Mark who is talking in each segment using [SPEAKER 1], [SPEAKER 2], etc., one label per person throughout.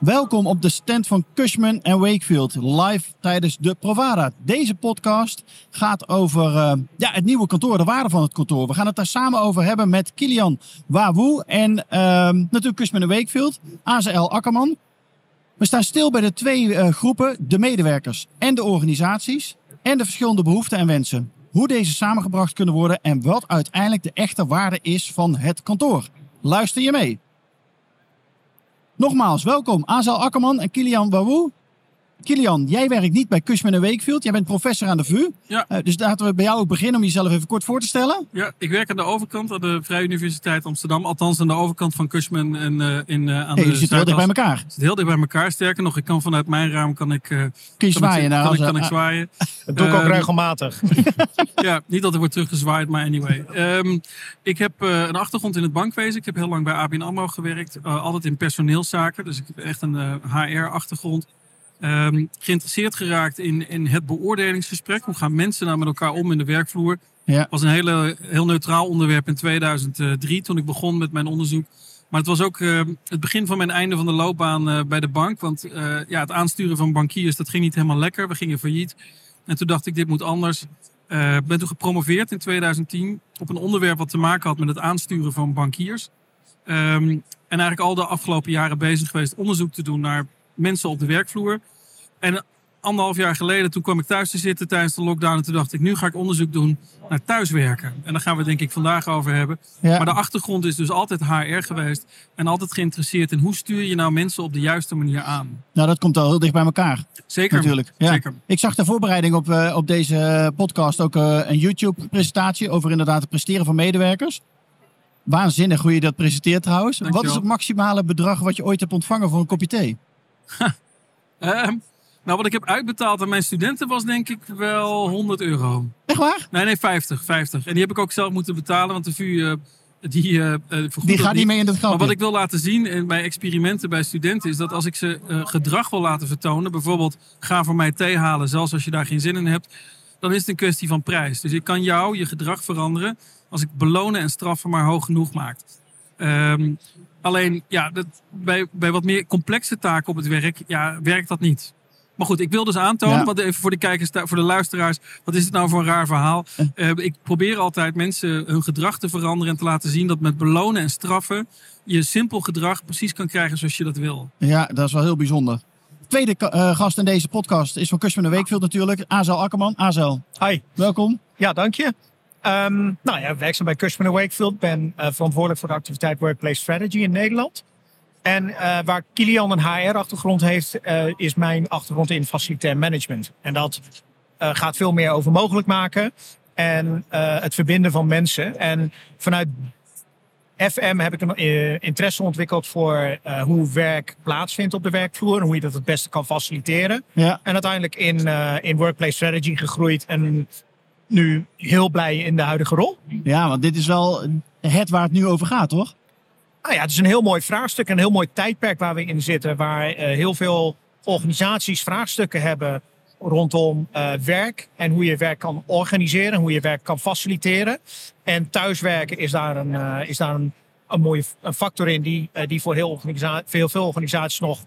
[SPEAKER 1] Welkom op de stand van Cushman en Wakefield, live tijdens de Provada. Deze podcast gaat over uh, ja, het nieuwe kantoor, de waarde van het kantoor. We gaan het daar samen over hebben met Kilian Wawoe en uh, natuurlijk Cushman en Wakefield, AZL Akkerman. We staan stil bij de twee uh, groepen, de medewerkers en de organisaties en de verschillende behoeften en wensen. Hoe deze samengebracht kunnen worden en wat uiteindelijk de echte waarde is van het kantoor. Luister je mee. Nogmaals, welkom Azal Akkerman en Kilian Wawoe. Kilian, jij werkt niet bij Cushman en Wakefield. Jij bent professor aan de VU.
[SPEAKER 2] Ja.
[SPEAKER 1] Uh, dus laten we bij jou ook beginnen om jezelf even kort voor te stellen.
[SPEAKER 2] Ja, ik werk aan de overkant aan de Vrije Universiteit Amsterdam. Althans aan de overkant van Cushman en uh, in, uh, aan
[SPEAKER 1] hey,
[SPEAKER 2] de
[SPEAKER 1] je zit heel dicht bij elkaar.
[SPEAKER 2] Het zit heel dicht bij elkaar. Sterker nog, ik kan vanuit mijn raam kan ik,
[SPEAKER 1] Kun je zwaaien naar
[SPEAKER 2] kan, ik, kan ik zwaaien.
[SPEAKER 3] Dat doe ik ook regelmatig.
[SPEAKER 2] ja, niet dat er wordt teruggezwaaid, maar anyway. Um, ik heb een achtergrond in het bankwezen. Ik heb heel lang bij ABN AMRO gewerkt. altijd in personeelszaken. Dus ik heb echt een HR-achtergrond. Um, geïnteresseerd geraakt in, in het beoordelingsgesprek. Hoe gaan mensen nou met elkaar om in de werkvloer?
[SPEAKER 1] Ja.
[SPEAKER 2] was een hele, heel neutraal onderwerp in 2003 toen ik begon met mijn onderzoek. Maar het was ook uh, het begin van mijn einde van de loopbaan uh, bij de bank. Want uh, ja, het aansturen van bankiers, dat ging niet helemaal lekker. We gingen failliet. En toen dacht ik, dit moet anders. Ik ben toen gepromoveerd in 2010 op een onderwerp wat te maken had met het aansturen van bankiers. Um, en eigenlijk al de afgelopen jaren bezig geweest onderzoek te doen naar mensen op de werkvloer. En anderhalf jaar geleden, toen kwam ik thuis te zitten tijdens de lockdown. En toen dacht ik, nu ga ik onderzoek doen naar thuiswerken. En daar gaan we denk ik vandaag over hebben.
[SPEAKER 1] Ja.
[SPEAKER 2] Maar de achtergrond is dus altijd HR geweest. En altijd geïnteresseerd in hoe stuur je nou mensen op de juiste manier aan.
[SPEAKER 1] Nou, dat komt al heel dicht bij elkaar.
[SPEAKER 2] Zeker.
[SPEAKER 1] Natuurlijk. Ja.
[SPEAKER 2] Zeker.
[SPEAKER 1] Ik zag de voorbereiding op, uh, op deze podcast ook uh, een YouTube-presentatie over inderdaad het presteren van medewerkers. Waanzinnig hoe je dat presenteert trouwens.
[SPEAKER 2] Dankjewel.
[SPEAKER 1] Wat is het maximale bedrag wat je ooit hebt ontvangen voor een kopje thee?
[SPEAKER 2] Uh, nou, wat ik heb uitbetaald aan mijn studenten was denk ik wel 100 euro.
[SPEAKER 1] Echt waar?
[SPEAKER 2] Nee, nee, 50. 50. En die heb ik ook zelf moeten betalen, want de VU uh, die uh,
[SPEAKER 1] Die gaat niet mee in het grapje.
[SPEAKER 2] Maar wat ik wil laten zien in mijn experimenten bij studenten is dat als ik ze uh, gedrag wil laten vertonen, bijvoorbeeld ga voor mij thee halen, zelfs als je daar geen zin in hebt, dan is het een kwestie van prijs. Dus ik kan jou je gedrag veranderen als ik belonen en straffen maar hoog genoeg maak. Um, Alleen, ja, dat, bij, bij wat meer complexe taken op het werk, ja, werkt dat niet. Maar goed, ik wil dus aantonen,
[SPEAKER 1] Ja.
[SPEAKER 2] want even voor de kijkers, voor de luisteraars, wat is het nou voor een raar verhaal? Uh, ik probeer altijd mensen hun gedrag te veranderen en te laten zien dat met belonen en straffen je simpel gedrag precies kan krijgen zoals je dat wil.
[SPEAKER 1] Ja, dat is wel heel bijzonder. Tweede uh, gast in deze podcast is van Cushman en Wakefield natuurlijk, Azel Akkerman. Azel,
[SPEAKER 3] Hi.
[SPEAKER 1] welkom.
[SPEAKER 3] Ja, dank je. Um, nou ja, werkzaam bij Cushman Wakefield. Ben uh, verantwoordelijk voor de activiteit Workplace Strategy in Nederland. En uh, waar Kilian een HR-achtergrond heeft, uh, is mijn achtergrond in facilitair management. En dat gaat veel meer over mogelijk maken en het verbinden van mensen. En vanuit FM heb ik een interesse ontwikkeld voor hoe werk plaatsvindt op de werkvloer en hoe je dat het beste kan faciliteren.
[SPEAKER 1] Ja.
[SPEAKER 3] En uiteindelijk in, in Workplace Strategy gegroeid en nu heel blij in de huidige rol.
[SPEAKER 1] Ja, want dit is wel het waar het nu over gaat, toch?
[SPEAKER 3] Nou ja, het is een heel mooi vraagstuk en een heel mooi tijdperk waar we in zitten. Waar uh, heel veel organisaties vraagstukken hebben rondom uh, werk en hoe je werk kan organiseren, hoe je werk kan faciliteren. En thuiswerken is daar een, uh, is daar een, een mooie een factor in die, die voor heel, organisa veel, veel organisaties nog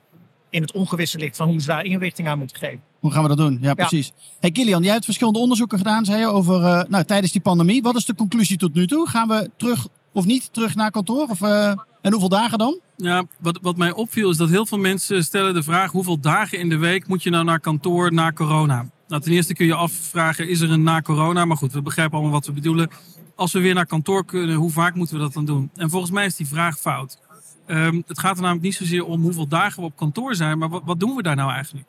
[SPEAKER 3] in het ongewisse ligt van hoe ze daar inrichting aan moeten geven.
[SPEAKER 1] Hoe gaan we dat doen? Ja, precies. Ja. Hey Kilian, jij hebt verschillende onderzoeken gedaan, zei je, over uh, nou, tijdens die pandemie. Wat is de conclusie tot nu toe? Gaan we terug of niet terug naar kantoor? Of, uh, en hoeveel dagen dan?
[SPEAKER 2] Ja, wat, wat mij opviel is dat heel veel mensen stellen de vraag... hoeveel dagen in de week moet je nou naar kantoor na corona? Nou, ten eerste kun je afvragen, is er een na corona? Maar goed, we begrijpen allemaal wat we bedoelen. Als we weer naar kantoor kunnen, hoe vaak moeten we dat dan doen? En volgens mij is die vraag fout. Um, het gaat er namelijk niet zozeer om hoeveel dagen we op kantoor zijn... maar wat, wat doen we daar nou eigenlijk?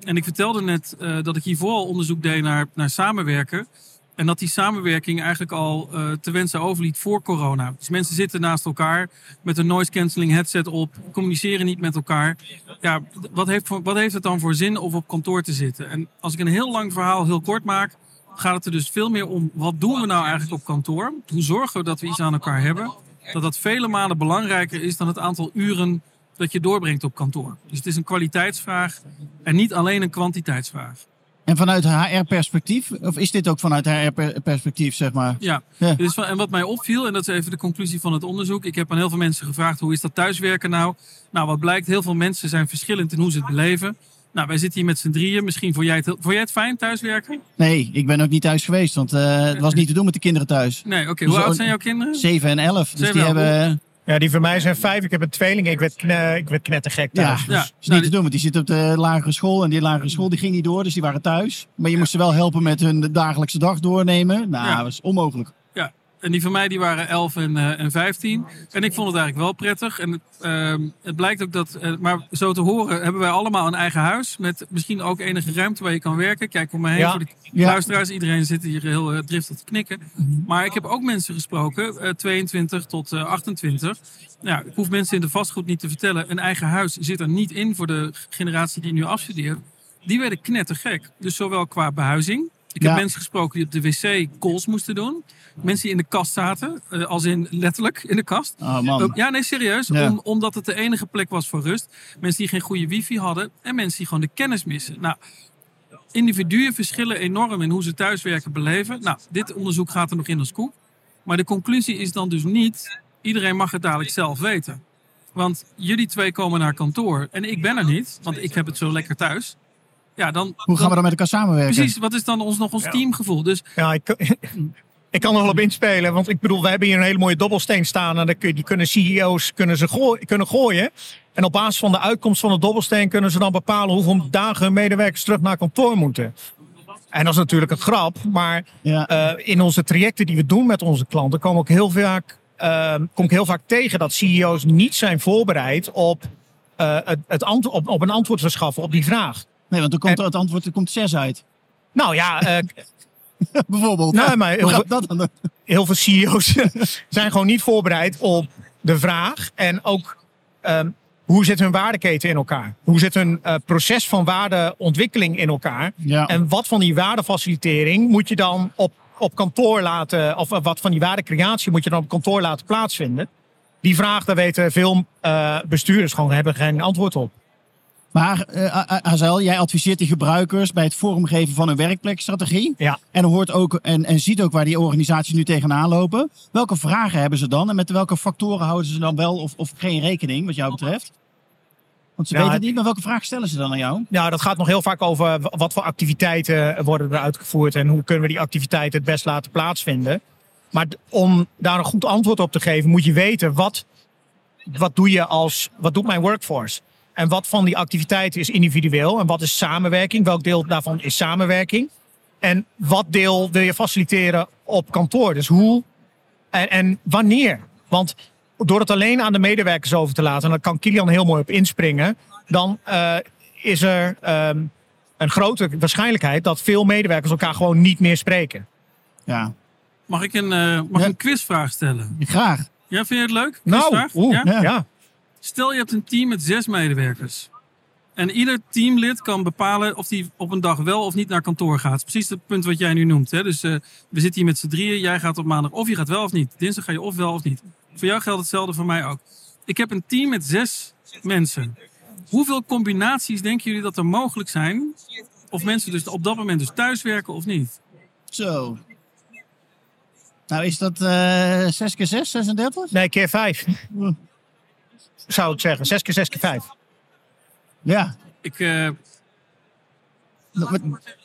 [SPEAKER 2] En ik vertelde net uh, dat ik hiervoor al onderzoek deed naar, naar samenwerken. En dat die samenwerking eigenlijk al eh, te wensen overliet voor corona. Dus mensen zitten naast elkaar met een noise cancelling headset op, communiceren niet met elkaar. Ja, wat heeft, wat heeft het dan voor zin om op kantoor te zitten? En als ik een heel lang verhaal heel kort maak, gaat het er dus veel meer om wat doen we nou eigenlijk op kantoor? Hoe zorgen we dat we iets aan elkaar hebben? Dat dat vele malen belangrijker is dan het aantal uren dat je doorbrengt op kantoor. Dus het is een kwaliteitsvraag en niet alleen een kwantiteitsvraag.
[SPEAKER 1] En vanuit HR-perspectief, of is dit ook vanuit HR-perspectief, zeg maar?
[SPEAKER 2] Ja,
[SPEAKER 1] Ja.
[SPEAKER 2] Dus, van- en wat mij opviel, en dat is even de conclusie van het onderzoek. Ik heb aan heel veel mensen gevraagd, hoe is dat thuiswerken nou? Nou, wat blijkt, heel veel mensen zijn verschillend in hoe ze het beleven. Nou, wij zitten hier met z'n drieën. Misschien vond jij het, vond jij het fijn thuiswerken?
[SPEAKER 1] Nee, ik ben ook niet thuis geweest, want eh, het was niet te doen met de kinderen thuis.
[SPEAKER 2] Nee, oké.
[SPEAKER 1] Dus
[SPEAKER 2] Hoe oud zijn jouw kinderen?
[SPEAKER 1] 7 en 11. Dus die hebben.
[SPEAKER 3] Ja, die van mij zijn vijf. Ik heb een tweeling. Ik werd, kne, ik werd knettergek
[SPEAKER 1] Ja,
[SPEAKER 3] thuis.
[SPEAKER 1] ja.
[SPEAKER 3] Dus-
[SPEAKER 2] Ja.
[SPEAKER 1] is niet
[SPEAKER 2] Nou,
[SPEAKER 1] te doen, want die zitten op de lagere school. En die lagere school die ging niet door, dus die waren thuis. Maar je moest ze wel helpen met hun dagelijkse dag doornemen. Nou,
[SPEAKER 2] Ja.
[SPEAKER 1] dat was onmogelijk.
[SPEAKER 2] En die van mij die waren 11 en, eh, en 15. En ik vond het eigenlijk wel prettig. En ehm, het blijkt ook dat, eh, maar zo te horen, hebben wij allemaal een eigen huis. Met misschien ook enige ruimte waar je kan werken. Kijk om me heen
[SPEAKER 3] Ja.
[SPEAKER 2] voor de
[SPEAKER 1] Ja.
[SPEAKER 2] luisteraars. Iedereen zit hier heel eh, driftig te knikken. Maar ik heb ook mensen gesproken, eh, 22 tot eh, 28. Ja, ik hoef mensen in de vastgoed niet te vertellen. Een eigen huis zit er niet in voor de generatie die nu afstudeert. Die werden knettergek. Dus zowel qua behuizing. Ik heb
[SPEAKER 1] Ja.
[SPEAKER 2] mensen gesproken die op de wc calls moesten doen. Mensen die in de kast zaten, eh, als in letterlijk in de kast.
[SPEAKER 1] Oh man.
[SPEAKER 2] Ook- ja, nee, serieus.
[SPEAKER 1] Ja.
[SPEAKER 2] Om, omdat het de enige plek was voor rust. Mensen die geen goede wifi hadden. En mensen die gewoon de kennis missen. Nou, individuen verschillen enorm in hoe ze thuiswerken beleven. Nou, dit onderzoek gaat er nog in als koek. Maar de conclusie is dan dus niet... iedereen mag het dadelijk zelf weten. Want jullie twee komen naar kantoor en ik ben er niet. Want ik heb het zo lekker thuis. Ja, dan,
[SPEAKER 1] Hoe gaan we dan met elkaar samenwerken?
[SPEAKER 2] Precies, wat is dan ons, nog ons
[SPEAKER 3] Ja.
[SPEAKER 2] teamgevoel? Dus
[SPEAKER 3] Ja, ik, ik kan er wel op inspelen. Want ik bedoel, we hebben hier een hele mooie dobbelsteen staan. En dan kun- die kunnen CEO's kunnen ze gooi- kunnen gooien. En op basis van de uitkomst van de dobbelsteen kunnen ze dan bepalen hoeveel dagen hun medewerkers terug naar kantoor moeten. En dat is natuurlijk een grap. Maar
[SPEAKER 1] Ja.
[SPEAKER 3] eh, in onze trajecten die we doen met onze klanten, komen ook heel vaak, eh, kom ik heel vaak tegen dat CEO's niet zijn voorbereid op, eh, het, het antwo- op, op een antwoord verschaffen op die vraag.
[SPEAKER 1] Nee, want dan komt het antwoord, er komt 6 uit.
[SPEAKER 3] Nou ja, eh,
[SPEAKER 1] Bijvoorbeeld.
[SPEAKER 3] Nee, maar
[SPEAKER 1] Hoe
[SPEAKER 3] heel veel- heel CEO's zijn gewoon niet voorbereid op de vraag. En ook ehm, hoe zit hun waardeketen in elkaar? Hoe zit hun eh, proces van waardeontwikkeling in elkaar?
[SPEAKER 1] Ja.
[SPEAKER 3] En wat van die waardefacilitering moet je dan op, op kantoor laten, of wat van die waardecreatie moet je dan op kantoor laten plaatsvinden? Die vraag, daar weten veel eh, bestuurders gewoon hebben geen antwoord op.
[SPEAKER 1] Maar eh, A- A- Azel, jij adviseert die gebruikers bij het vormgeven van een werkplekstrategie.
[SPEAKER 3] Ja.
[SPEAKER 1] En hoort ook en, en ziet ook waar die organisaties nu tegenaan lopen. Welke vragen hebben ze dan? En met welke factoren houden ze dan wel of, of geen rekening, wat jou betreft? Want ze
[SPEAKER 3] Ja,
[SPEAKER 1] weten het niet, maar welke vraag stellen ze dan aan jou?
[SPEAKER 3] Ja, dat gaat nog heel vaak over wat voor activiteiten worden er uitgevoerd en hoe kunnen we die activiteiten het best laten plaatsvinden. Maar om daar een goed antwoord op te geven, moet je weten wat, wat doe je als, wat doet mijn workforce? En wat van die activiteiten is individueel en wat is samenwerking? Welk deel daarvan is samenwerking? En wat deel wil je faciliteren op kantoor? Dus hoe en, en wanneer? Want door het alleen aan de medewerkers over te laten, en daar kan Kilian heel mooi op inspringen, dan eh, is er ehm, een grote waarschijnlijkheid dat veel medewerkers elkaar gewoon niet meer spreken.
[SPEAKER 1] Ja,
[SPEAKER 2] mag ik een, eh, mag
[SPEAKER 1] Ja.
[SPEAKER 2] een quizvraag stellen?
[SPEAKER 1] graag.
[SPEAKER 2] Ja, vind je het leuk?
[SPEAKER 3] Nou,
[SPEAKER 2] Quizvraag? ja?
[SPEAKER 3] ja.
[SPEAKER 1] Ja.
[SPEAKER 2] Stel je hebt een team met zes medewerkers. En ieder teamlid kan bepalen of die op een dag wel of niet naar kantoor gaat. Precies het punt wat jij nu noemt. Hè? Dus eh, we zitten hier met z'n drieën. Jij gaat op maandag of je gaat wel of niet. Dinsdag ga je of wel of niet. Voor jou geldt hetzelfde, voor mij ook. Ik heb een team met zes mensen. Hoeveel combinaties denken jullie dat er mogelijk zijn? Of mensen dus op dat moment dus thuiswerken of niet?
[SPEAKER 1] Zo. Nou, is dat eh 6 keer 6, 36?
[SPEAKER 3] Nee, keer vijf. Zou ik zeggen. Zes keer zes keer vijf.
[SPEAKER 1] Ja.
[SPEAKER 2] Ik, eh,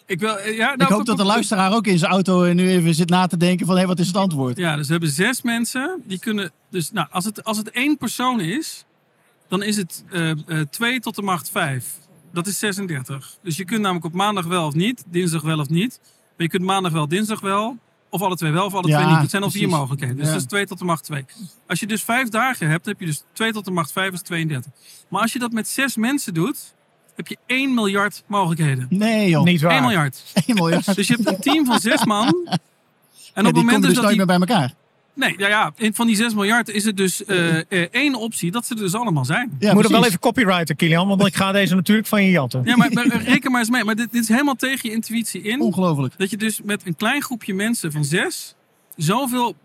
[SPEAKER 2] ik, wil, eh, ja,
[SPEAKER 1] Ik
[SPEAKER 2] nou,
[SPEAKER 1] hoop dat de luisteraar ook in zijn auto eh, nu even zit na te denken van... hé, wat is het antwoord?
[SPEAKER 2] Ja, dus we hebben zes mensen. Die kunnen. Dus nou, als het, als het één persoon is, dan is het eh eh, 2 tot de macht 5. Dat is 36. Dus je kunt namelijk op maandag wel of niet, dinsdag wel of niet. Maar je kunt maandag wel, dinsdag wel. Of alle twee wel, of alle
[SPEAKER 1] Ja,
[SPEAKER 2] twee niet. Het zijn al vier mogelijkheden. Dus
[SPEAKER 1] Ja.
[SPEAKER 2] dat is 2 tot de macht 2. Als je dus vijf dagen hebt, heb je dus 2 tot de macht 5 is 32. Maar als je dat met zes mensen doet, heb je 1 miljard mogelijkheden.
[SPEAKER 1] Nee joh,
[SPEAKER 3] Niet waar.
[SPEAKER 2] 1 miljard.
[SPEAKER 1] 1 miljard.
[SPEAKER 2] Dus je hebt een team van zes man. En
[SPEAKER 1] Ja,
[SPEAKER 2] op het moment dus dat die,
[SPEAKER 1] meer bij elkaar.
[SPEAKER 2] Nee, ja, ja, van die 6 miljard is het dus eh, eh, één optie dat ze er dus allemaal zijn.
[SPEAKER 1] Ja,
[SPEAKER 3] Moet er wel even copyrighten, Kilian, want ik ga deze natuurlijk van je jatten.
[SPEAKER 2] Ja, maar, maar reken maar eens mee. Maar dit, dit is helemaal tegen je intuïtie in.
[SPEAKER 1] Ongelooflijk.
[SPEAKER 2] Dat je dus met een klein groepje mensen van zes zoveel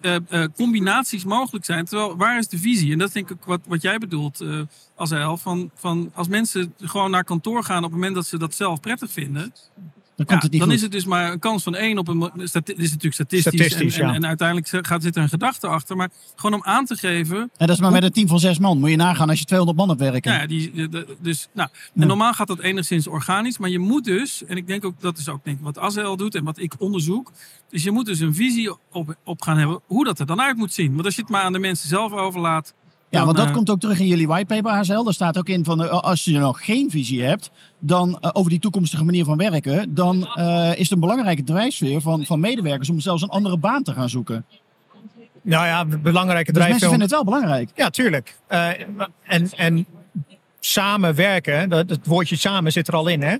[SPEAKER 2] eh, eh, combinaties mogelijk zijn. Terwijl, waar is de visie? En dat denk ik wat, wat jij bedoelt, eh als hij van, van als mensen gewoon naar kantoor gaan op het moment dat ze dat zelf prettig vinden.
[SPEAKER 1] Dan komt
[SPEAKER 2] Ja,
[SPEAKER 1] het niet
[SPEAKER 2] dan
[SPEAKER 1] goed.
[SPEAKER 2] is het dus maar een kans van één op een. is natuurlijk statistisch.
[SPEAKER 3] Statistisch,
[SPEAKER 2] en, en,
[SPEAKER 3] ja.
[SPEAKER 2] en uiteindelijk gaat, zit er een gedachte achter. Maar gewoon om aan te geven.
[SPEAKER 1] En dat is maar met een team van zes man. Moet je nagaan als je 200 man hebt werken.
[SPEAKER 2] Ja, die, de- dus, nou, en normaal gaat dat enigszins organisch. Maar je moet dus, en ik denk ook dat is ook denk ik, wat Azel doet en wat ik onderzoek. Dus je moet dus een visie op, op gaan hebben hoe dat er dan uit moet zien. Want als je het maar aan de mensen zelf overlaat.
[SPEAKER 1] Ja,
[SPEAKER 2] dan,
[SPEAKER 1] want dat
[SPEAKER 2] eh,
[SPEAKER 1] komt ook terug in jullie whitepaper ASL. Daar staat ook in van eh, als je nog geen visie hebt dan, eh, over die toekomstige manier van werken, dan is het een belangrijke drijfveer van, van medewerkers om zelfs een andere baan te gaan zoeken.
[SPEAKER 3] Nou ja, belangrijke
[SPEAKER 1] Dus mensen
[SPEAKER 3] drijfveer.
[SPEAKER 1] vinden het wel belangrijk.
[SPEAKER 3] Ja, tuurlijk. En, en samenwerken, dat, het woordje samen zit er al in. Hè?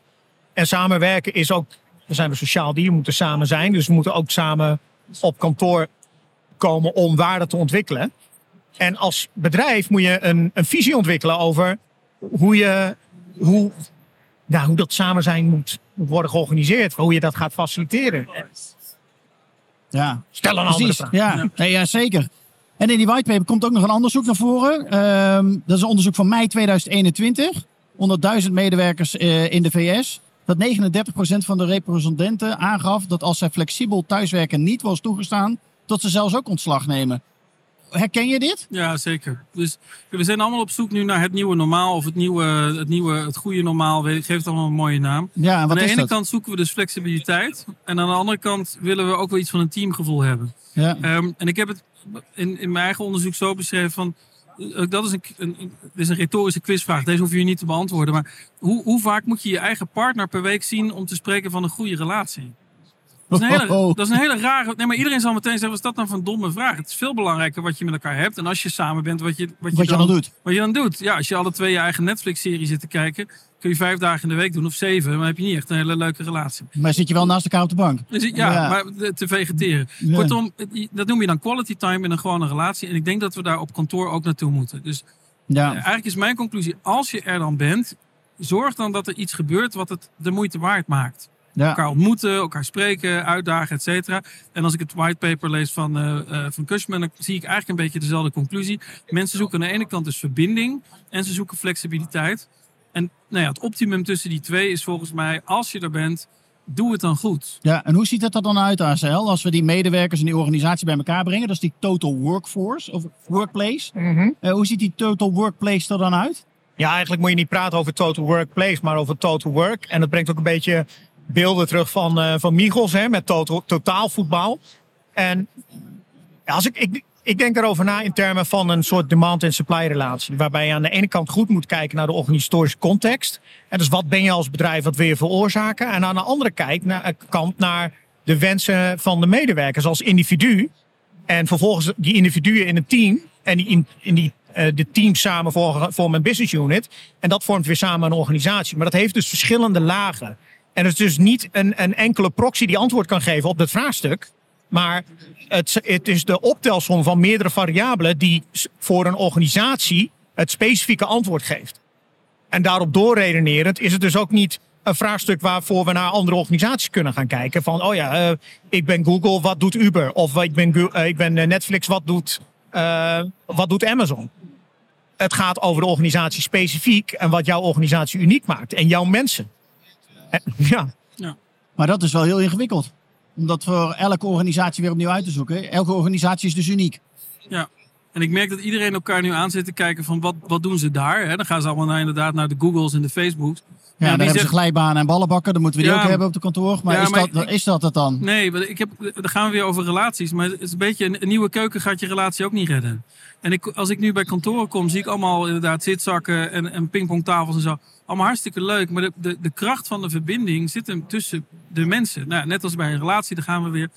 [SPEAKER 3] En samenwerken is ook, we zijn we sociaal dier, we moeten samen zijn. Dus we moeten ook samen op kantoor komen om waarde te ontwikkelen. En als bedrijf moet je een, een visie ontwikkelen over hoe, je, hoe, nou, hoe dat samen zijn moet, moet worden georganiseerd. Hoe je dat gaat faciliteren.
[SPEAKER 1] Ja,
[SPEAKER 3] Stel een andere
[SPEAKER 1] precies.
[SPEAKER 3] vraag.
[SPEAKER 1] Ja, nee, ja, zeker. En in die whitepaper komt ook nog een onderzoek naar voren. Ehm, dat is een onderzoek van mei 2021. Onder 1000 medewerkers eh, in de VS. Dat 39% van de respondenten aangaf dat als zij flexibel thuiswerken niet was toegestaan, dat ze zelfs ook ontslag nemen. Herken je dit?
[SPEAKER 2] Ja, zeker. Dus we zijn allemaal op zoek nu naar het nieuwe normaal. Of het nieuwe, het, nieuwe, het goede normaal. Geef het allemaal een mooie naam.
[SPEAKER 1] Ja, en
[SPEAKER 2] Aan de
[SPEAKER 1] is
[SPEAKER 2] ene
[SPEAKER 1] dat?
[SPEAKER 2] kant zoeken we dus flexibiliteit. En aan de andere kant willen we ook wel iets van een teamgevoel hebben.
[SPEAKER 1] Ja.
[SPEAKER 2] Ehm, en ik heb het in, in mijn eigen onderzoek zo beschreven van. eh, Dat is een, een, een- is een retorische quizvraag. Deze hoef je niet te beantwoorden. Maar hoe, hoe vaak moet je je eigen partner per week zien om te spreken van een goede relatie? Dat is een hele,
[SPEAKER 1] Oh.
[SPEAKER 2] dat is een hele rare. Nee, maar iedereen zal meteen zeggen: wat is dat nou voor een domme vraag? Het is veel belangrijker wat je met elkaar hebt. En als je samen bent, wat je, wat je,
[SPEAKER 1] Wat je dan doet.
[SPEAKER 2] Wat je dan doet. Ja, als je alle twee je eigen Netflix-serie zit te kijken, kun je vijf dagen in de week doen of zeven. Maar dan heb je niet echt een hele leuke relatie.
[SPEAKER 1] Maar zit je wel naast elkaar op de bank?
[SPEAKER 2] Dus ja,
[SPEAKER 1] Ja.
[SPEAKER 2] maar te vegeteren.
[SPEAKER 1] Ja.
[SPEAKER 2] Kortom, dat noem je dan quality time in een gewone relatie. En ik denk dat we daar op kantoor ook naartoe moeten. Dus
[SPEAKER 1] Ja.
[SPEAKER 2] eh, eigenlijk is mijn conclusie, als je er dan bent, zorg dan dat er iets gebeurt wat het de moeite waard maakt.
[SPEAKER 1] Ja.
[SPEAKER 2] Elkaar ontmoeten, elkaar spreken, uitdagen, et cetera. En als ik het whitepaper lees van, eh eh, van Cushman, dan zie ik eigenlijk een beetje dezelfde conclusie. Mensen zoeken aan de ene kant dus verbinding en ze zoeken flexibiliteit. En nou ja, het optimum tussen die twee is volgens mij, als je er bent, doe het dan goed.
[SPEAKER 1] Ja, en hoe ziet dat er dan uit, ASL, als we die medewerkers in die organisatie bij elkaar brengen? Dat is die total workforce, of workplace.
[SPEAKER 3] Mhm.
[SPEAKER 1] Eh, hoe ziet die total workplace er dan uit?
[SPEAKER 3] Ja, eigenlijk moet je niet praten over total workplace, maar over total work. En dat brengt ook een beetje beelden terug van, eh van Michels hè, met total, totaalvoetbal. En als ik, ik, ik denk daarover na in termen van een soort demand- en supply relatie. Waarbij je aan de ene kant goed moet kijken naar de organisatorische context. En dus wat ben je als bedrijf, wat wil je veroorzaken? En aan de andere kijk, naar, kant naar de wensen van de medewerkers als individu. En vervolgens die individuen in een team. En die, in, in die, eh, de teams samen vormen een business unit. En dat vormt weer samen een organisatie. Maar dat heeft dus verschillende lagen. En het is dus niet een, een enkele proxy die antwoord kan geven op dat vraagstuk. Maar het, het is de optelsom van meerdere variabelen die voor een organisatie het specifieke antwoord geeft. En daarop doorredenerend is het dus ook niet een vraagstuk waarvoor we naar andere organisaties kunnen gaan kijken. Van, oh ja, eh, ik ben Google, wat doet Uber? Of ik ben, eh, ik ben eh, Netflix, wat doet, wat doet Amazon? Het gaat over de organisatie specifiek en wat jouw organisatie uniek maakt. En jouw mensen. Eh, ja,
[SPEAKER 1] Maar dat is wel heel ingewikkeld. Om dat voor elke organisatie weer opnieuw uit te zoeken. Elke organisatie is dus uniek.
[SPEAKER 2] Ja. En ik merk dat iedereen elkaar nu aan zit te kijken van wat, wat doen ze daar. Hè? Dan gaan ze allemaal naar, inderdaad naar de Googles en de Facebooks.
[SPEAKER 1] Ja, dan hebben ze glijbanen en ballenbakken. Dan moeten we die ook hebben op de kantoor. Maar, is,
[SPEAKER 2] maar
[SPEAKER 1] dat,
[SPEAKER 2] ik-
[SPEAKER 1] is dat het dan?
[SPEAKER 2] Nee, want ik heb, dan gaan we weer over relaties. Maar het is een beetje een, een nieuwe keuken gaat je relatie ook niet redden. En ik, als ik nu bij kantoren kom, zie ik allemaal inderdaad zitzakken en, en pingpongtafels en zo. Allemaal hartstikke leuk. Maar de, de, de kracht van de verbinding zit hem tussen de mensen. Nou, net als bij een relatie, daar gaan we weer.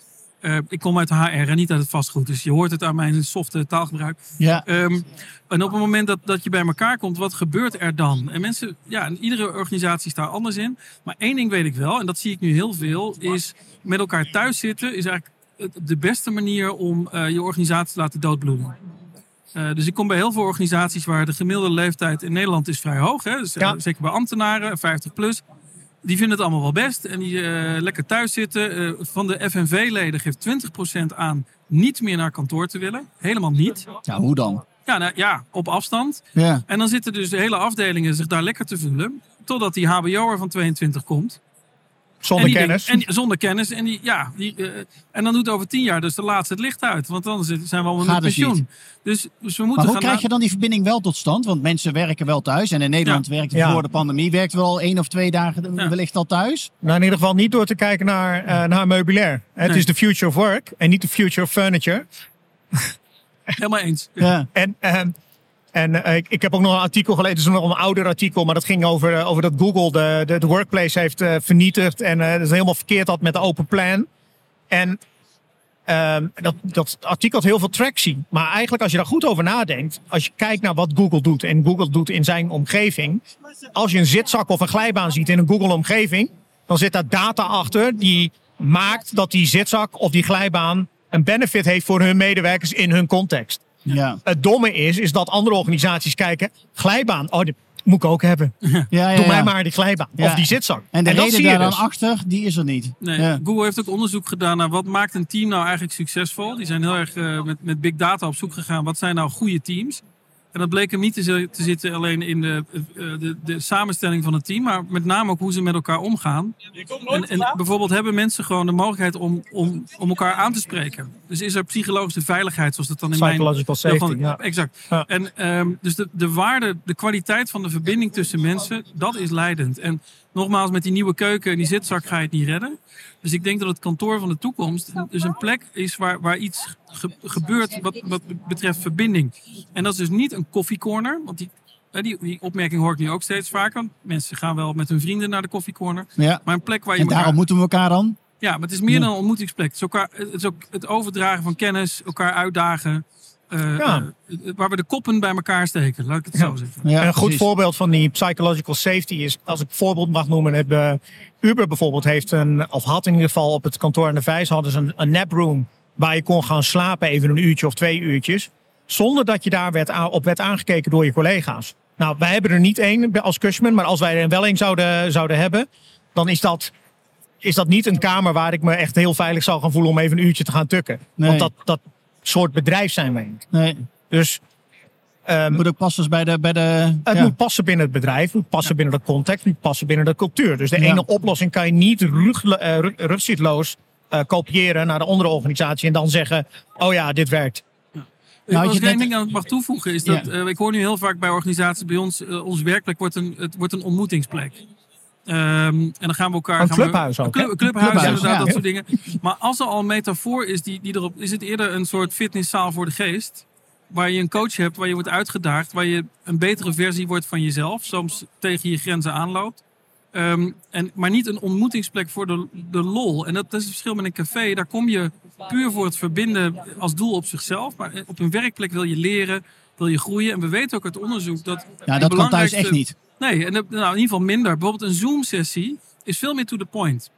[SPEAKER 2] Eh, ik kom uit de HR en niet uit het vastgoed. Dus je hoort het aan mijn softe taalgebruik.
[SPEAKER 1] Ja,
[SPEAKER 2] Ehm, en op het moment dat, dat je bij elkaar komt, wat gebeurt er dan? En mensen, ja, en iedere organisatie is daar anders in. Maar één ding weet ik wel, en dat zie ik nu heel veel, is met elkaar thuis zitten, is eigenlijk de beste manier om eh, je organisatie te laten doodbloeden. Eh, dus ik kom bij heel veel organisaties waar de gemiddelde leeftijd in Nederland is vrij hoog. Hè? Dus,
[SPEAKER 3] Ja.
[SPEAKER 2] zeker bij ambtenaren, 50 plus. Die vinden het allemaal wel best en die eh, lekker thuis zitten. Eh, van de FNV-leden geeft 20% aan niet meer naar kantoor te willen. Helemaal niet.
[SPEAKER 1] Ja, hoe dan?
[SPEAKER 2] Ja, nou, ja op afstand.
[SPEAKER 1] Ja.
[SPEAKER 2] En dan zitten dus de hele afdelingen zich daar lekker te voelen. Totdat die HBO'er van 22 komt.
[SPEAKER 3] Zonder
[SPEAKER 2] en
[SPEAKER 3] kennis.
[SPEAKER 2] denkt- en zonder kennis. En, die, ja, die, eh, en dan doet over tien jaar dus de laatste het licht uit. Want dan zijn we allemaal
[SPEAKER 1] Gaat
[SPEAKER 2] met
[SPEAKER 1] dus
[SPEAKER 2] pensioen. Dus, dus we
[SPEAKER 1] Maar
[SPEAKER 2] moeten
[SPEAKER 1] hoe
[SPEAKER 2] gaan
[SPEAKER 1] krijg je dan die verbinding wel tot stand? Want mensen werken wel thuis. En in Nederland werkte
[SPEAKER 3] Ja.
[SPEAKER 1] voor de pandemie. Werkte wel één of twee dagen
[SPEAKER 2] Ja.
[SPEAKER 1] wellicht al thuis.
[SPEAKER 3] Nou, in ieder geval niet door te kijken naar, eh, naar meubilair. Het
[SPEAKER 2] Nee.
[SPEAKER 3] is de future of work en niet de future of furniture.
[SPEAKER 2] Helemaal eens.
[SPEAKER 1] Ja.
[SPEAKER 3] En, ehm, en eh, ik, heb ook nog een artikel gelezen, is nog een ouder artikel, maar dat ging over, eh, over dat Google de, de, workplace heeft eh, vernietigd en eh, dat helemaal verkeerd had met de open plan. En ehm, dat, dat artikel had heel veel tractie. Maar eigenlijk als je daar goed over nadenkt, als je kijkt naar wat Google doet en Google doet in zijn omgeving. Als je een zitzak of een glijbaan ziet in een Google omgeving, dan zit daar data achter die maakt dat die zitzak of die glijbaan een benefit heeft voor hun medewerkers in hun context.
[SPEAKER 1] Ja.
[SPEAKER 3] Het domme is, is dat andere organisaties kijken, glijbaan, oh, die moet ik ook hebben.
[SPEAKER 1] Ja, ja,
[SPEAKER 3] Doe mij maar die glijbaan.
[SPEAKER 1] Ja.
[SPEAKER 3] Of die zitzak.
[SPEAKER 1] En de
[SPEAKER 3] dat
[SPEAKER 1] reden
[SPEAKER 3] zie je
[SPEAKER 1] daar dan
[SPEAKER 3] dus.
[SPEAKER 1] achter, die is er niet.
[SPEAKER 2] Nee,
[SPEAKER 1] Ja.
[SPEAKER 2] Google heeft ook onderzoek gedaan naar wat maakt een team nou eigenlijk succesvol. Die zijn heel erg eh, met, met big data op zoek gegaan. Wat zijn nou goede teams? En dat bleek hem niet te, zi- te zitten alleen in de, eh, de, de samenstelling van het team, maar met name ook hoe ze met elkaar omgaan. En, en bijvoorbeeld hebben mensen gewoon de mogelijkheid om, om, om elkaar aan te spreken. Dus is er psychologische veiligheid, zoals dat dan in mijn
[SPEAKER 3] Psychological safety,
[SPEAKER 2] van-
[SPEAKER 3] ja.
[SPEAKER 2] Exact.
[SPEAKER 3] Ja.
[SPEAKER 2] En ehm, dus de, de waarde, de kwaliteit van de verbinding tussen mensen, dat is leidend. En nogmaals, met die nieuwe keuken en die zitzak ga je het niet redden. Dus ik denk dat het kantoor van de toekomst dus een plek is waar, waar iets ge- gebeurt wat, wat betreft verbinding. En dat is dus niet een koffiecorner, want die, die, die opmerking hoor ik nu ook steeds vaker. Mensen gaan wel met hun vrienden naar de koffiecorner.
[SPEAKER 1] Ja.
[SPEAKER 2] Maar een plek waar je
[SPEAKER 1] En
[SPEAKER 2] elkaar...
[SPEAKER 1] daarom moeten we elkaar dan.
[SPEAKER 2] Ja, maar het is meer dan een ontmoetingsplek. Het is, elkaar, het is ook het overdragen van kennis, elkaar uitdagen. Eh,
[SPEAKER 3] Ja.
[SPEAKER 2] eh, waar we de koppen bij elkaar steken, laat ik het
[SPEAKER 3] Ja.
[SPEAKER 2] zo zeggen.
[SPEAKER 1] Ja,
[SPEAKER 3] een goed
[SPEAKER 1] precies.
[SPEAKER 3] voorbeeld van die psychological safety is, als ik een voorbeeld mag noemen, heb, eh, Uber bijvoorbeeld heeft een, of had in ieder geval op het kantoor aan de Vijs, hadden ze een, een naproom waar je kon gaan slapen even een uurtje of twee uurtjes, zonder dat je daar werd aan- op werd aangekeken door je collega's. Nou, wij hebben er niet één als Cushman, maar als wij er wel één zouden, zouden hebben, dan is dat, is dat niet een kamer waar ik me echt heel veilig zou gaan voelen om even een uurtje te gaan tukken.
[SPEAKER 1] Nee.
[SPEAKER 3] Want dat, dat soort bedrijf zijn wij niet.
[SPEAKER 1] Nee,
[SPEAKER 3] Dus ehm,
[SPEAKER 1] moet ook passen bij de... Bij de
[SPEAKER 3] het
[SPEAKER 1] ja.
[SPEAKER 3] moet passen binnen het bedrijf, het moet passen binnen de context, het moet passen binnen de cultuur. Dus de
[SPEAKER 1] Ja.
[SPEAKER 3] ene oplossing kan je niet rug, eh, eh, kopiëren naar de andere organisatie en dan zeggen: Oh ja, dit werkt.
[SPEAKER 1] Nou,
[SPEAKER 2] als
[SPEAKER 1] je
[SPEAKER 2] ik ding aan mag toevoegen, is dat
[SPEAKER 1] Ja.
[SPEAKER 2] eh, ik hoor nu heel vaak bij organisaties bij ons, ons werkplek wordt een, het wordt een ontmoetingsplek. Ehm, en dan gaan we elkaar.
[SPEAKER 3] Een
[SPEAKER 2] we-
[SPEAKER 3] ook,
[SPEAKER 2] club- clubhuis,
[SPEAKER 1] Clubhuis,
[SPEAKER 2] inderdaad,
[SPEAKER 1] ja.
[SPEAKER 2] dat soort dingen. Maar als er al een metafoor is die, die erop. is het eerder een soort fitnesszaal voor de geest. Waar je een coach hebt, waar je wordt uitgedaagd, waar je een betere versie wordt van jezelf, soms tegen je grenzen aanloopt. Ehm, en, maar niet een ontmoetingsplek voor de, de lol. En dat, dat is het verschil met een café. Daar kom je puur voor het verbinden als doel op zichzelf. Maar op een werkplek wil je leren, wil je groeien. En we weten ook uit onderzoek dat.
[SPEAKER 1] Ja, dat kan thuis echt niet.
[SPEAKER 2] Nee, en dat- nou, in ieder geval minder. Bijvoorbeeld een Zoom-sessie is veel meer to the point.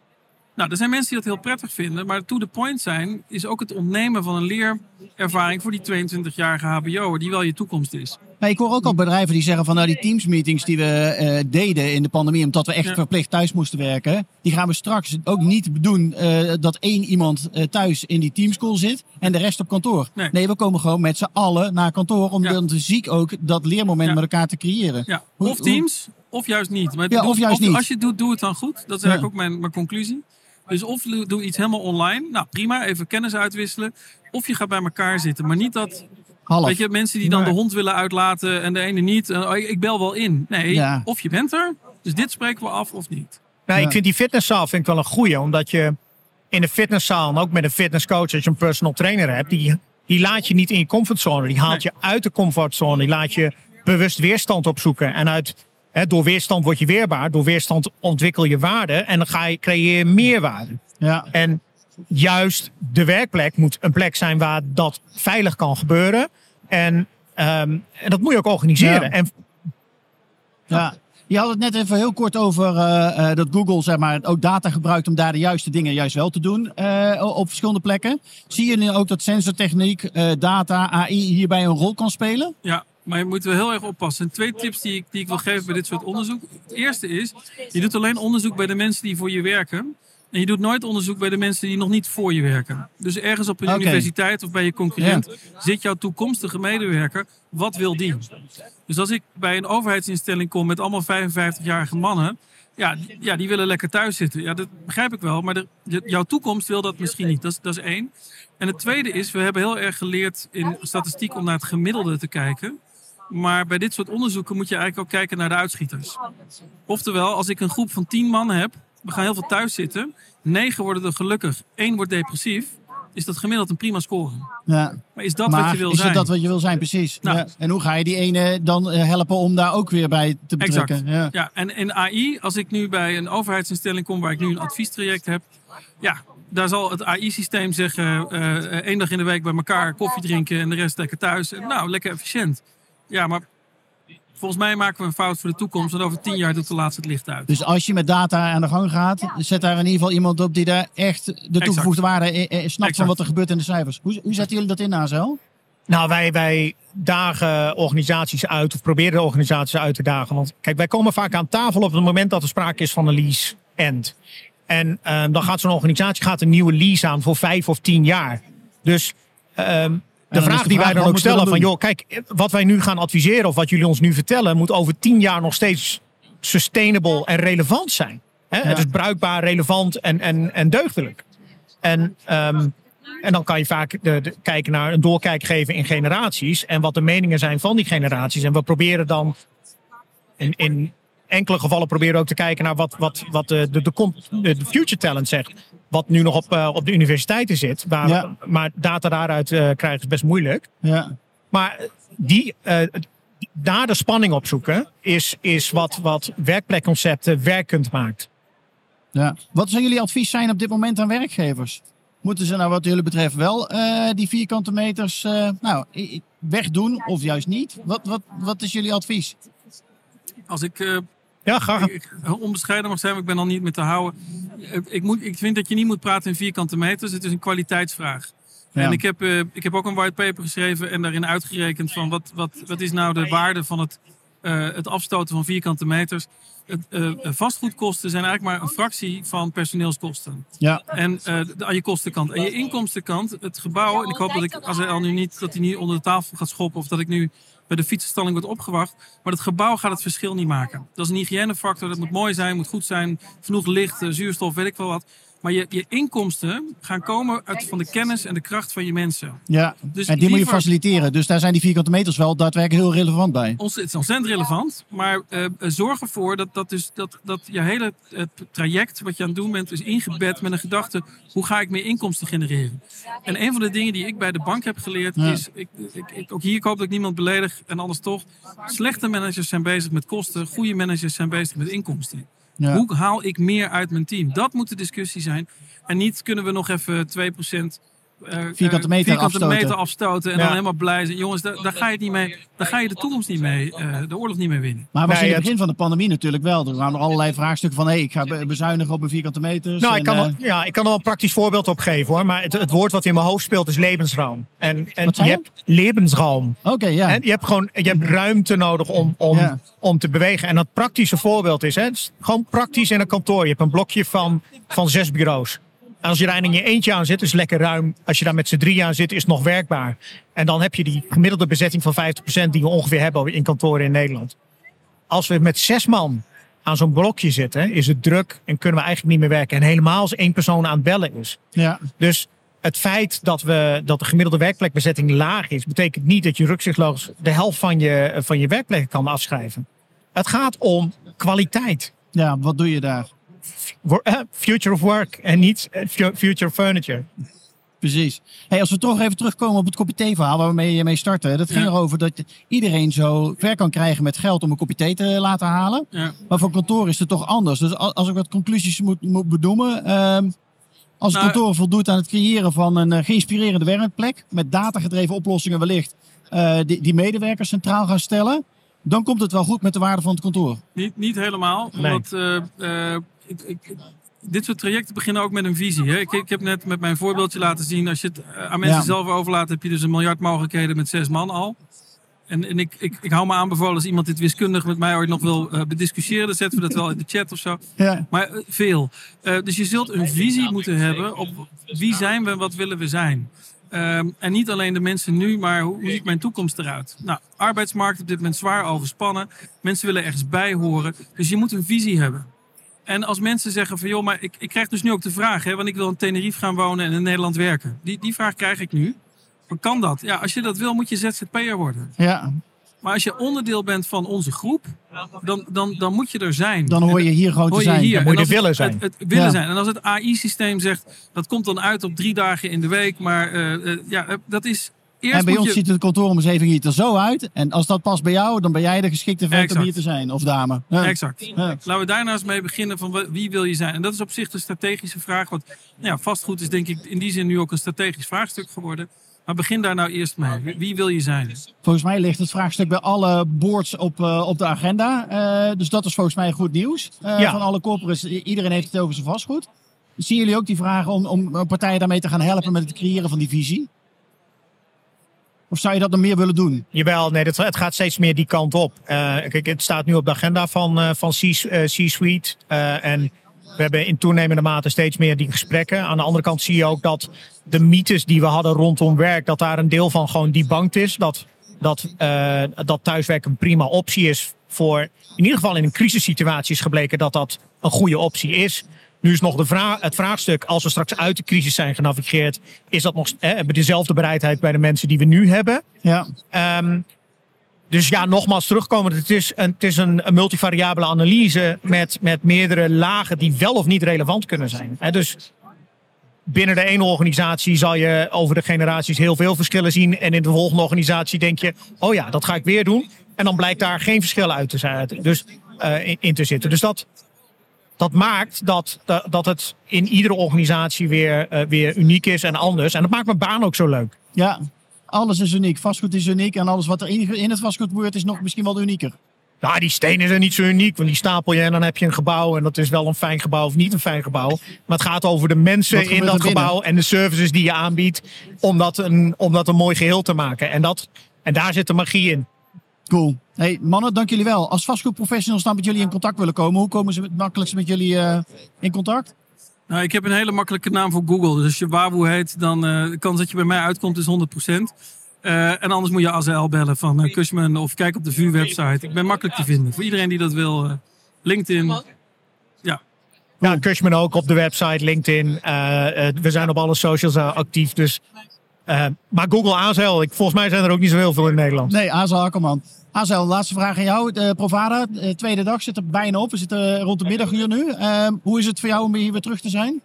[SPEAKER 2] Nou, er zijn mensen die dat heel prettig vinden. Maar to the point zijn is ook het ontnemen van een leerervaring voor die 22-jarige HBO'er. Die wel je toekomst is.
[SPEAKER 1] Ja, ik hoor ook al bedrijven die zeggen van nou die teamsmeetings die we eh, deden in de pandemie omdat we echt
[SPEAKER 2] Ja.
[SPEAKER 1] verplicht thuis moesten werken, die gaan we straks ook niet doen eh, dat één iemand eh, thuis in die teamschool zit en de rest op kantoor.
[SPEAKER 2] Nee.
[SPEAKER 1] we komen gewoon met z'n allen naar kantoor om
[SPEAKER 2] Ja.
[SPEAKER 1] dan ziek ook dat leermoment
[SPEAKER 2] Ja.
[SPEAKER 1] met elkaar te creëren.
[SPEAKER 2] Ja,
[SPEAKER 1] Hoe-
[SPEAKER 2] of teams, of juist niet. Maar
[SPEAKER 1] Ja, of juist niet.
[SPEAKER 2] Als je het doet, doe het dan goed. Dat is eigenlijk ook mijn, mijn conclusie. Dus of doe doe iets helemaal online. Nou, prima. Even kennis uitwisselen. Of je gaat bij elkaar zitten. Maar niet dat,
[SPEAKER 1] Half.
[SPEAKER 2] weet je, mensen die dan
[SPEAKER 3] Nee.
[SPEAKER 2] de hond willen uitlaten en de ene niet. En, oh, ik bel wel in. Nee,
[SPEAKER 1] Ja.
[SPEAKER 2] of je bent er. Dus dit spreken we af of niet.
[SPEAKER 1] Ja.
[SPEAKER 3] ik vind die fitnesszaal vind ik wel een goeie, omdat je in een fitnesszaal en ook met een fitnesscoach, als je een personal trainer hebt, die, die laat je niet in je comfortzone. Die haalt je uit de comfortzone. Die laat je bewust weerstand opzoeken. En uit, door weerstand word je weerbaar. Door weerstand ontwikkel je waarde. En dan ga je, creëer je meerwaarde.
[SPEAKER 1] Ja.
[SPEAKER 3] En juist de werkplek moet een plek zijn waar dat veilig kan gebeuren. En, ehm, en dat moet je ook organiseren.
[SPEAKER 1] Ja.
[SPEAKER 3] En
[SPEAKER 1] Ja. Je had het net even heel kort over eh, eh, dat Google zeg maar, ook data gebruikt om daar de juiste dingen juist wel te doen eh, op verschillende plekken. Zie je nu ook dat sensortechniek, eh, data, AI hierbij een rol kan spelen?
[SPEAKER 2] Ja, maar je moet wel heel erg oppassen. En twee tips die ik, die ik wil geven bij dit soort onderzoek. Het eerste is, je doet alleen onderzoek bij de mensen die voor je werken. En je doet nooit onderzoek bij de mensen die nog niet voor je werken. Dus ergens op een universiteit of bij je concurrent zit jouw toekomstige medewerker. Wat wil die? Dus als ik bij een overheidsinstelling kom met allemaal 55-jarige mannen. Ja, die- ja, die willen lekker thuis zitten. Ja, dat begrijp ik wel. Maar de- jouw toekomst wil dat misschien niet. Dat is, dat is één. En het tweede is, we hebben heel erg geleerd in statistiek om naar het gemiddelde te kijken. Maar bij dit soort onderzoeken moet je eigenlijk ook kijken naar de uitschieters. Oftewel, als ik een groep van tien man heb, we gaan heel veel thuis zitten. Negen worden er gelukkig, één wordt depressief. Is dat gemiddeld een prima score.
[SPEAKER 1] Ja.
[SPEAKER 2] Maar is dat
[SPEAKER 1] maar
[SPEAKER 2] wat je wil
[SPEAKER 1] is
[SPEAKER 2] zijn?
[SPEAKER 1] het dat wat je wil zijn, precies.
[SPEAKER 2] Nou.
[SPEAKER 1] Ja. En hoe ga je die ene dan eh, helpen om daar ook weer bij te betrekken?
[SPEAKER 2] Exact.
[SPEAKER 1] Ja.
[SPEAKER 2] Ja, en in AI, als ik nu bij een overheidsinstelling kom waar ik nu een adviestraject heb, ja, daar zal het AI-systeem zeggen: eh, eh, één dag in de week bij elkaar koffie drinken en de rest lekker thuis. Nou, lekker efficiënt. Ja, maar volgens mij maken we een fout voor de toekomst. En over tien jaar doet de laatste het licht uit.
[SPEAKER 1] Dus als je met data aan de gang gaat, zet daar in ieder geval iemand op die daar echt de toegevoegde waarde eh, eh, snapt van wat er gebeurt in de cijfers. Hoe, hoe zetten jullie dat in, Azel?
[SPEAKER 3] Nou, wij, wij dagen organisaties uit of proberen organisaties uit te dagen. Want kijk, wij komen vaak aan tafel op het moment dat er sprake is van een lease end. En ehm, dan gaat zo'n organisatie gaat een nieuwe lease aan voor vijf of tien jaar. Dus ehm, de vraag
[SPEAKER 1] de
[SPEAKER 3] die
[SPEAKER 1] vraag,
[SPEAKER 3] wij dan ook stellen van joh, kijk, wat wij nu gaan adviseren of wat jullie ons nu vertellen, moet over tien jaar nog steeds sustainable en relevant zijn. Hè? Het is bruikbaar, relevant en, en, en deugdelijk. En, ehm, en dan kan je vaak de, de- kijken naar een doorkijk geven in generaties. En wat de meningen zijn van die generaties. En we proberen dan in, in enkele gevallen proberen we ook te kijken naar wat, wat, wat de, de, de, de de future talent zegt. Wat nu nog op, eh, op de universiteiten zit. Waar,
[SPEAKER 1] Ja.
[SPEAKER 3] Maar data daaruit eh, krijgen is best moeilijk.
[SPEAKER 1] Ja.
[SPEAKER 3] Maar die, eh, daar de spanning op zoeken is, is wat, wat werkplekconcepten werkend maakt.
[SPEAKER 1] Ja. Wat zou jullie advies zijn op dit moment aan werkgevers? Moeten ze nou wat jullie betreft wel eh, die vierkante meters eh, nou, wegdoen of juist niet? Wat, wat, wat is jullie advies?
[SPEAKER 2] Als ik eh,
[SPEAKER 3] Ja, graag.
[SPEAKER 2] ik, onbescheiden mag zijn, maar ik ben al niet meer te houden. Ik, moet, ik vind dat je niet moet praten in vierkante meters. Het is een kwaliteitsvraag.
[SPEAKER 1] Ja.
[SPEAKER 2] En ik heb, eh, ik heb ook een whitepaper geschreven en daarin uitgerekend van wat, wat, wat is nou de waarde van het, het afstoten van vierkante meters. Het, eh, vastgoedkosten zijn eigenlijk maar een fractie van personeelskosten.
[SPEAKER 1] Ja.
[SPEAKER 2] En eh, de- aan je kostenkant. En je inkomstenkant, het gebouw. En ik hoop dat ik, als hij al nu niet, dat hij niet onder de tafel gaat schoppen. Of dat ik nu bij de fietsenstalling word opgewacht. Maar het gebouw gaat het verschil niet maken. Dat is een hygiënefactor. Dat moet mooi zijn, moet goed zijn. Genoeg licht, eh, zuurstof, weet ik wel wat. Maar je, je inkomsten gaan komen uit van de kennis en de kracht van je mensen.
[SPEAKER 1] Ja.
[SPEAKER 2] Dus
[SPEAKER 1] en die moet je faciliteren. Dus daar zijn die vierkante meters wel daadwerkelijk heel relevant bij.
[SPEAKER 2] Ons, het is ontzettend relevant, maar eh, zorg ervoor dat, dat, dus, dat, dat je hele het traject wat je aan het doen bent, is ingebed met een gedachte: hoe ga ik meer inkomsten genereren? En een van de dingen die ik bij de bank heb geleerd
[SPEAKER 1] Ja.
[SPEAKER 2] is: ik, ik, ik, ook hier ik hoop dat ik niemand beledig en anders toch. Slechte managers zijn bezig met kosten, goede managers zijn bezig met inkomsten. Hoe haal ik meer uit mijn team? Dat moet de discussie zijn. En niet kunnen we nog even 2% eh,
[SPEAKER 1] Vierkante
[SPEAKER 2] eh,
[SPEAKER 1] meter
[SPEAKER 2] vierkante
[SPEAKER 1] afstoten.
[SPEAKER 2] meter afstoten en
[SPEAKER 3] Ja.
[SPEAKER 2] dan helemaal blij zijn. Jongens, daar, daar ga je het niet mee. Daar ga je de toekomst niet mee, eh, de oorlog niet mee winnen.
[SPEAKER 1] Maar was
[SPEAKER 3] Nee,
[SPEAKER 1] in het
[SPEAKER 3] het-
[SPEAKER 1] begin van de pandemie natuurlijk wel. Er waren er allerlei vraagstukken van... Hey, ik ga be- bezuinigen op mijn vierkante meters.
[SPEAKER 3] Nou,
[SPEAKER 1] en,
[SPEAKER 3] ik kan,
[SPEAKER 1] eh,
[SPEAKER 3] er, ja, ik kan er wel een praktisch voorbeeld op geven hoor. Maar het, het woord wat in mijn hoofd speelt is levensruim. En, en je hebt levensruim.
[SPEAKER 1] Oké, ja.
[SPEAKER 3] En je hebt gewoon je hebt ruimte nodig om, om,
[SPEAKER 1] Ja.
[SPEAKER 3] om te bewegen. En dat praktische voorbeeld is, hè, is gewoon praktisch in een kantoor. Je hebt een blokje van, van zes bureaus. Als je daar in je eentje aan zit, is het lekker ruim. Als je daar met z'n drie aan zit, is het nog werkbaar. En dan heb je die gemiddelde bezetting van 50% die we ongeveer hebben in kantoren in Nederland. Als we met zes man aan zo'n blokje zitten, is het druk en kunnen we eigenlijk niet meer werken. En helemaal als één persoon aan het bellen is.
[SPEAKER 1] ja.
[SPEAKER 3] Dus het feit dat, we, dat de gemiddelde werkplekbezetting laag is, betekent niet dat je rukzichtloos de helft van je, van je werkplek kan afschrijven. Het gaat om kwaliteit.
[SPEAKER 1] ja, wat doe je daar?
[SPEAKER 3] Eh, Future of work en niet eh, fu- future furniture.
[SPEAKER 1] Precies. Hey, als we toch even terugkomen op het kopje thee verhaal waar we mee, mee starten. Dat ging
[SPEAKER 2] Ja.
[SPEAKER 1] erover dat iedereen zo ver kan krijgen met geld om een kopje thee te laten halen.
[SPEAKER 2] Ja.
[SPEAKER 1] Maar voor kantoor is het toch anders. Dus al- als ik wat conclusies moet, moet bedoelen. ehm, als het
[SPEAKER 2] Nou,
[SPEAKER 1] kantoor voldoet aan het creëren van een eh, geïnspirerende werkplek. Met datagedreven oplossingen wellicht. eh, die, die medewerkers centraal gaan stellen. dan komt het wel goed met de waarde van het kantoor.
[SPEAKER 2] Niet, niet helemaal.
[SPEAKER 3] Nee.
[SPEAKER 2] Omdat, eh, eh, ik, ik, dit soort trajecten beginnen ook met een visie. Hè? Ik, ik heb net met mijn voorbeeldje laten zien. Als je het aan mensen
[SPEAKER 1] Ja.
[SPEAKER 2] zelf overlaat, heb je dus een miljard mogelijkheden met zes man al. En, en ik, ik, ik hou me aanbevolen als iemand dit wiskundig met mij ooit nog wil eh, bediscussiëren. Dan zetten we dat wel in de chat of zo.
[SPEAKER 1] Ja,
[SPEAKER 2] Maar eh, veel. Eh, dus je zult een visie moeten hebben op wie zijn we en wat willen we zijn. Ehm, en niet alleen de mensen nu, maar hoe, hoe ziet mijn toekomst eruit? Nou, arbeidsmarkt op dit moment zwaar overspannen. Mensen willen ergens bij horen. Dus je moet een visie hebben. En als mensen zeggen van joh, maar ik, ik krijg dus nu ook de vraag, hè, want ik wil in Tenerife gaan wonen en in Nederland werken. Die, die vraag krijg ik nu. Kan dat? Ja, als je dat wil, moet je ZZP'er worden.
[SPEAKER 1] ja,
[SPEAKER 2] Maar als je onderdeel bent van onze groep, dan, dan, dan moet je er zijn.
[SPEAKER 1] dan hoor je hier gewoon te
[SPEAKER 2] Hoor je
[SPEAKER 1] zijn.
[SPEAKER 2] hier.
[SPEAKER 3] Dan moet je willen zijn.
[SPEAKER 2] Het, het willen
[SPEAKER 1] Ja.
[SPEAKER 2] zijn. En als het AI-systeem zegt, dat komt dan uit op drie dagen in de week. Maar eh, eh, ja, eh, dat is... Eerst
[SPEAKER 1] En bij ons
[SPEAKER 2] je,
[SPEAKER 1] ziet de kantooromgeving hier er zo uit. En als dat past bij jou, dan ben jij de geschikte vent om hier te zijn. Of dame. Ja.
[SPEAKER 2] Exact.
[SPEAKER 1] Ja.
[SPEAKER 2] Laten we daar eens mee beginnen van wie wil je zijn. En dat is op zich de strategische vraag. Want nou ja, vastgoed is denk ik in die zin nu ook een strategisch vraagstuk geworden. Maar begin daar nou eerst mee. Wie- wil je zijn?
[SPEAKER 1] Volgens mij ligt het vraagstuk bij alle boards op, eh, op de agenda. Eh, dus dat is volgens mij goed nieuws. Eh,
[SPEAKER 3] Ja.
[SPEAKER 1] Van alle corporates. Iedereen heeft het over zijn vastgoed. Zien jullie ook die vragen om, om partijen daarmee te gaan helpen met het creëren van die visie? Of zou je dat nog meer willen doen?
[SPEAKER 3] Jawel, nee, dat, het gaat steeds meer die kant op. Eh, kijk, het staat nu op de agenda van, eh, van eh, C-Suite. En we hebben in toenemende mate steeds meer die gesprekken. Aan de andere kant zie je ook dat de mythes die we hadden rondom werk, dat daar een deel van gewoon debunked is. Dat, dat, dat thuiswerken een prima optie is voor, in ieder geval in een crisissituatie is gebleken dat dat een goede optie is. Nu is nog de vraag, het vraagstuk, als we straks uit de crisis zijn genavigeerd, is dat nog, eh, hebben we dezelfde bereidheid bij de mensen die we nu hebben?
[SPEAKER 1] Ja,
[SPEAKER 3] Ehm, dus ja, nogmaals terugkomen. Het is een, het is een, een multivariabele analyse met, met meerdere lagen die wel of niet relevant kunnen zijn. Hè, dus binnen de ene organisatie zal je over de generaties heel veel verschillen zien. En in de volgende organisatie denk je, oh ja, dat ga ik weer doen. En dan blijkt daar geen verschil uit te zijn, dus, eh, in, in te zitten. Dus dat, dat maakt dat, dat, dat het in iedere organisatie weer, eh, weer uniek is en anders. En dat maakt mijn baan ook zo leuk.
[SPEAKER 1] ja. Alles is uniek. Vastgoed is uniek. En alles wat er in, het vastgoed gebeurt is nog misschien wel unieker.
[SPEAKER 3] Nou, die stenen zijn niet zo uniek, want die stapel je en dan heb je een gebouw. En dat is wel een fijn gebouw of niet een fijn gebouw. Maar het gaat over de mensen in dat gebouw en de services die je aanbiedt. Om dat een, om dat een mooi geheel te maken. En, dat, en daar zit de magie in.
[SPEAKER 1] Cool. Hey mannen, dank jullie wel. Als vastgoedprofessionals dan met jullie in contact willen komen, hoe komen ze het makkelijkst met jullie eh, in contact?
[SPEAKER 2] Nou, ik heb een hele makkelijke naam voor Google. Dus als je Wawoe heet, dan eh, de kans dat je bij mij uitkomt is 100%. Eh, en anders moet je AZL bellen van eh Cushman of kijk op de VU-website. Ik ben makkelijk te vinden. Voor iedereen die dat wil. eh, LinkedIn. Ja,
[SPEAKER 3] Ja, Cushman ook op de website, LinkedIn. We zijn op alle socials actief. Dus, eh, maar Google ASL, ik, volgens mij zijn er ook niet zo heel veel in Nederland.
[SPEAKER 1] Nee, Azel Akkerman. Azel, laatste vraag aan jou. De Provada, de tweede dag zit er bijna op. We zitten rond de middaguur nu. Ehm, hoe is het voor jou om hier weer terug te zijn?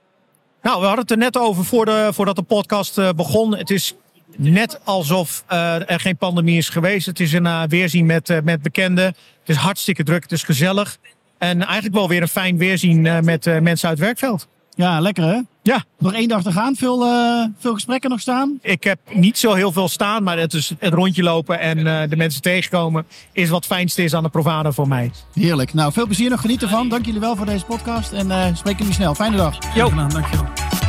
[SPEAKER 3] Nou, we hadden het er net over voor de, voordat de podcast eh, begon. Het is net alsof eh, er geen pandemie is geweest. Het is een eh, weerzien met, eh, met bekenden. Het is hartstikke druk, het is gezellig. En eigenlijk wel weer een fijn weerzien eh, met eh, mensen uit het werkveld.
[SPEAKER 1] Ja, lekker hè?
[SPEAKER 3] Ja,
[SPEAKER 1] Nog één dag te gaan. Veel, eh, veel gesprekken nog staan.
[SPEAKER 3] ik heb niet zo heel veel staan, maar het, is het rondje lopen en eh, de mensen tegenkomen is wat fijnste is aan de Provada voor mij.
[SPEAKER 1] Heerlijk. Nou, veel plezier nog. Geniet ervan. Dank jullie wel voor deze podcast. En eh spreken jullie snel. Fijne dag.
[SPEAKER 2] gedaan. Dankjewel.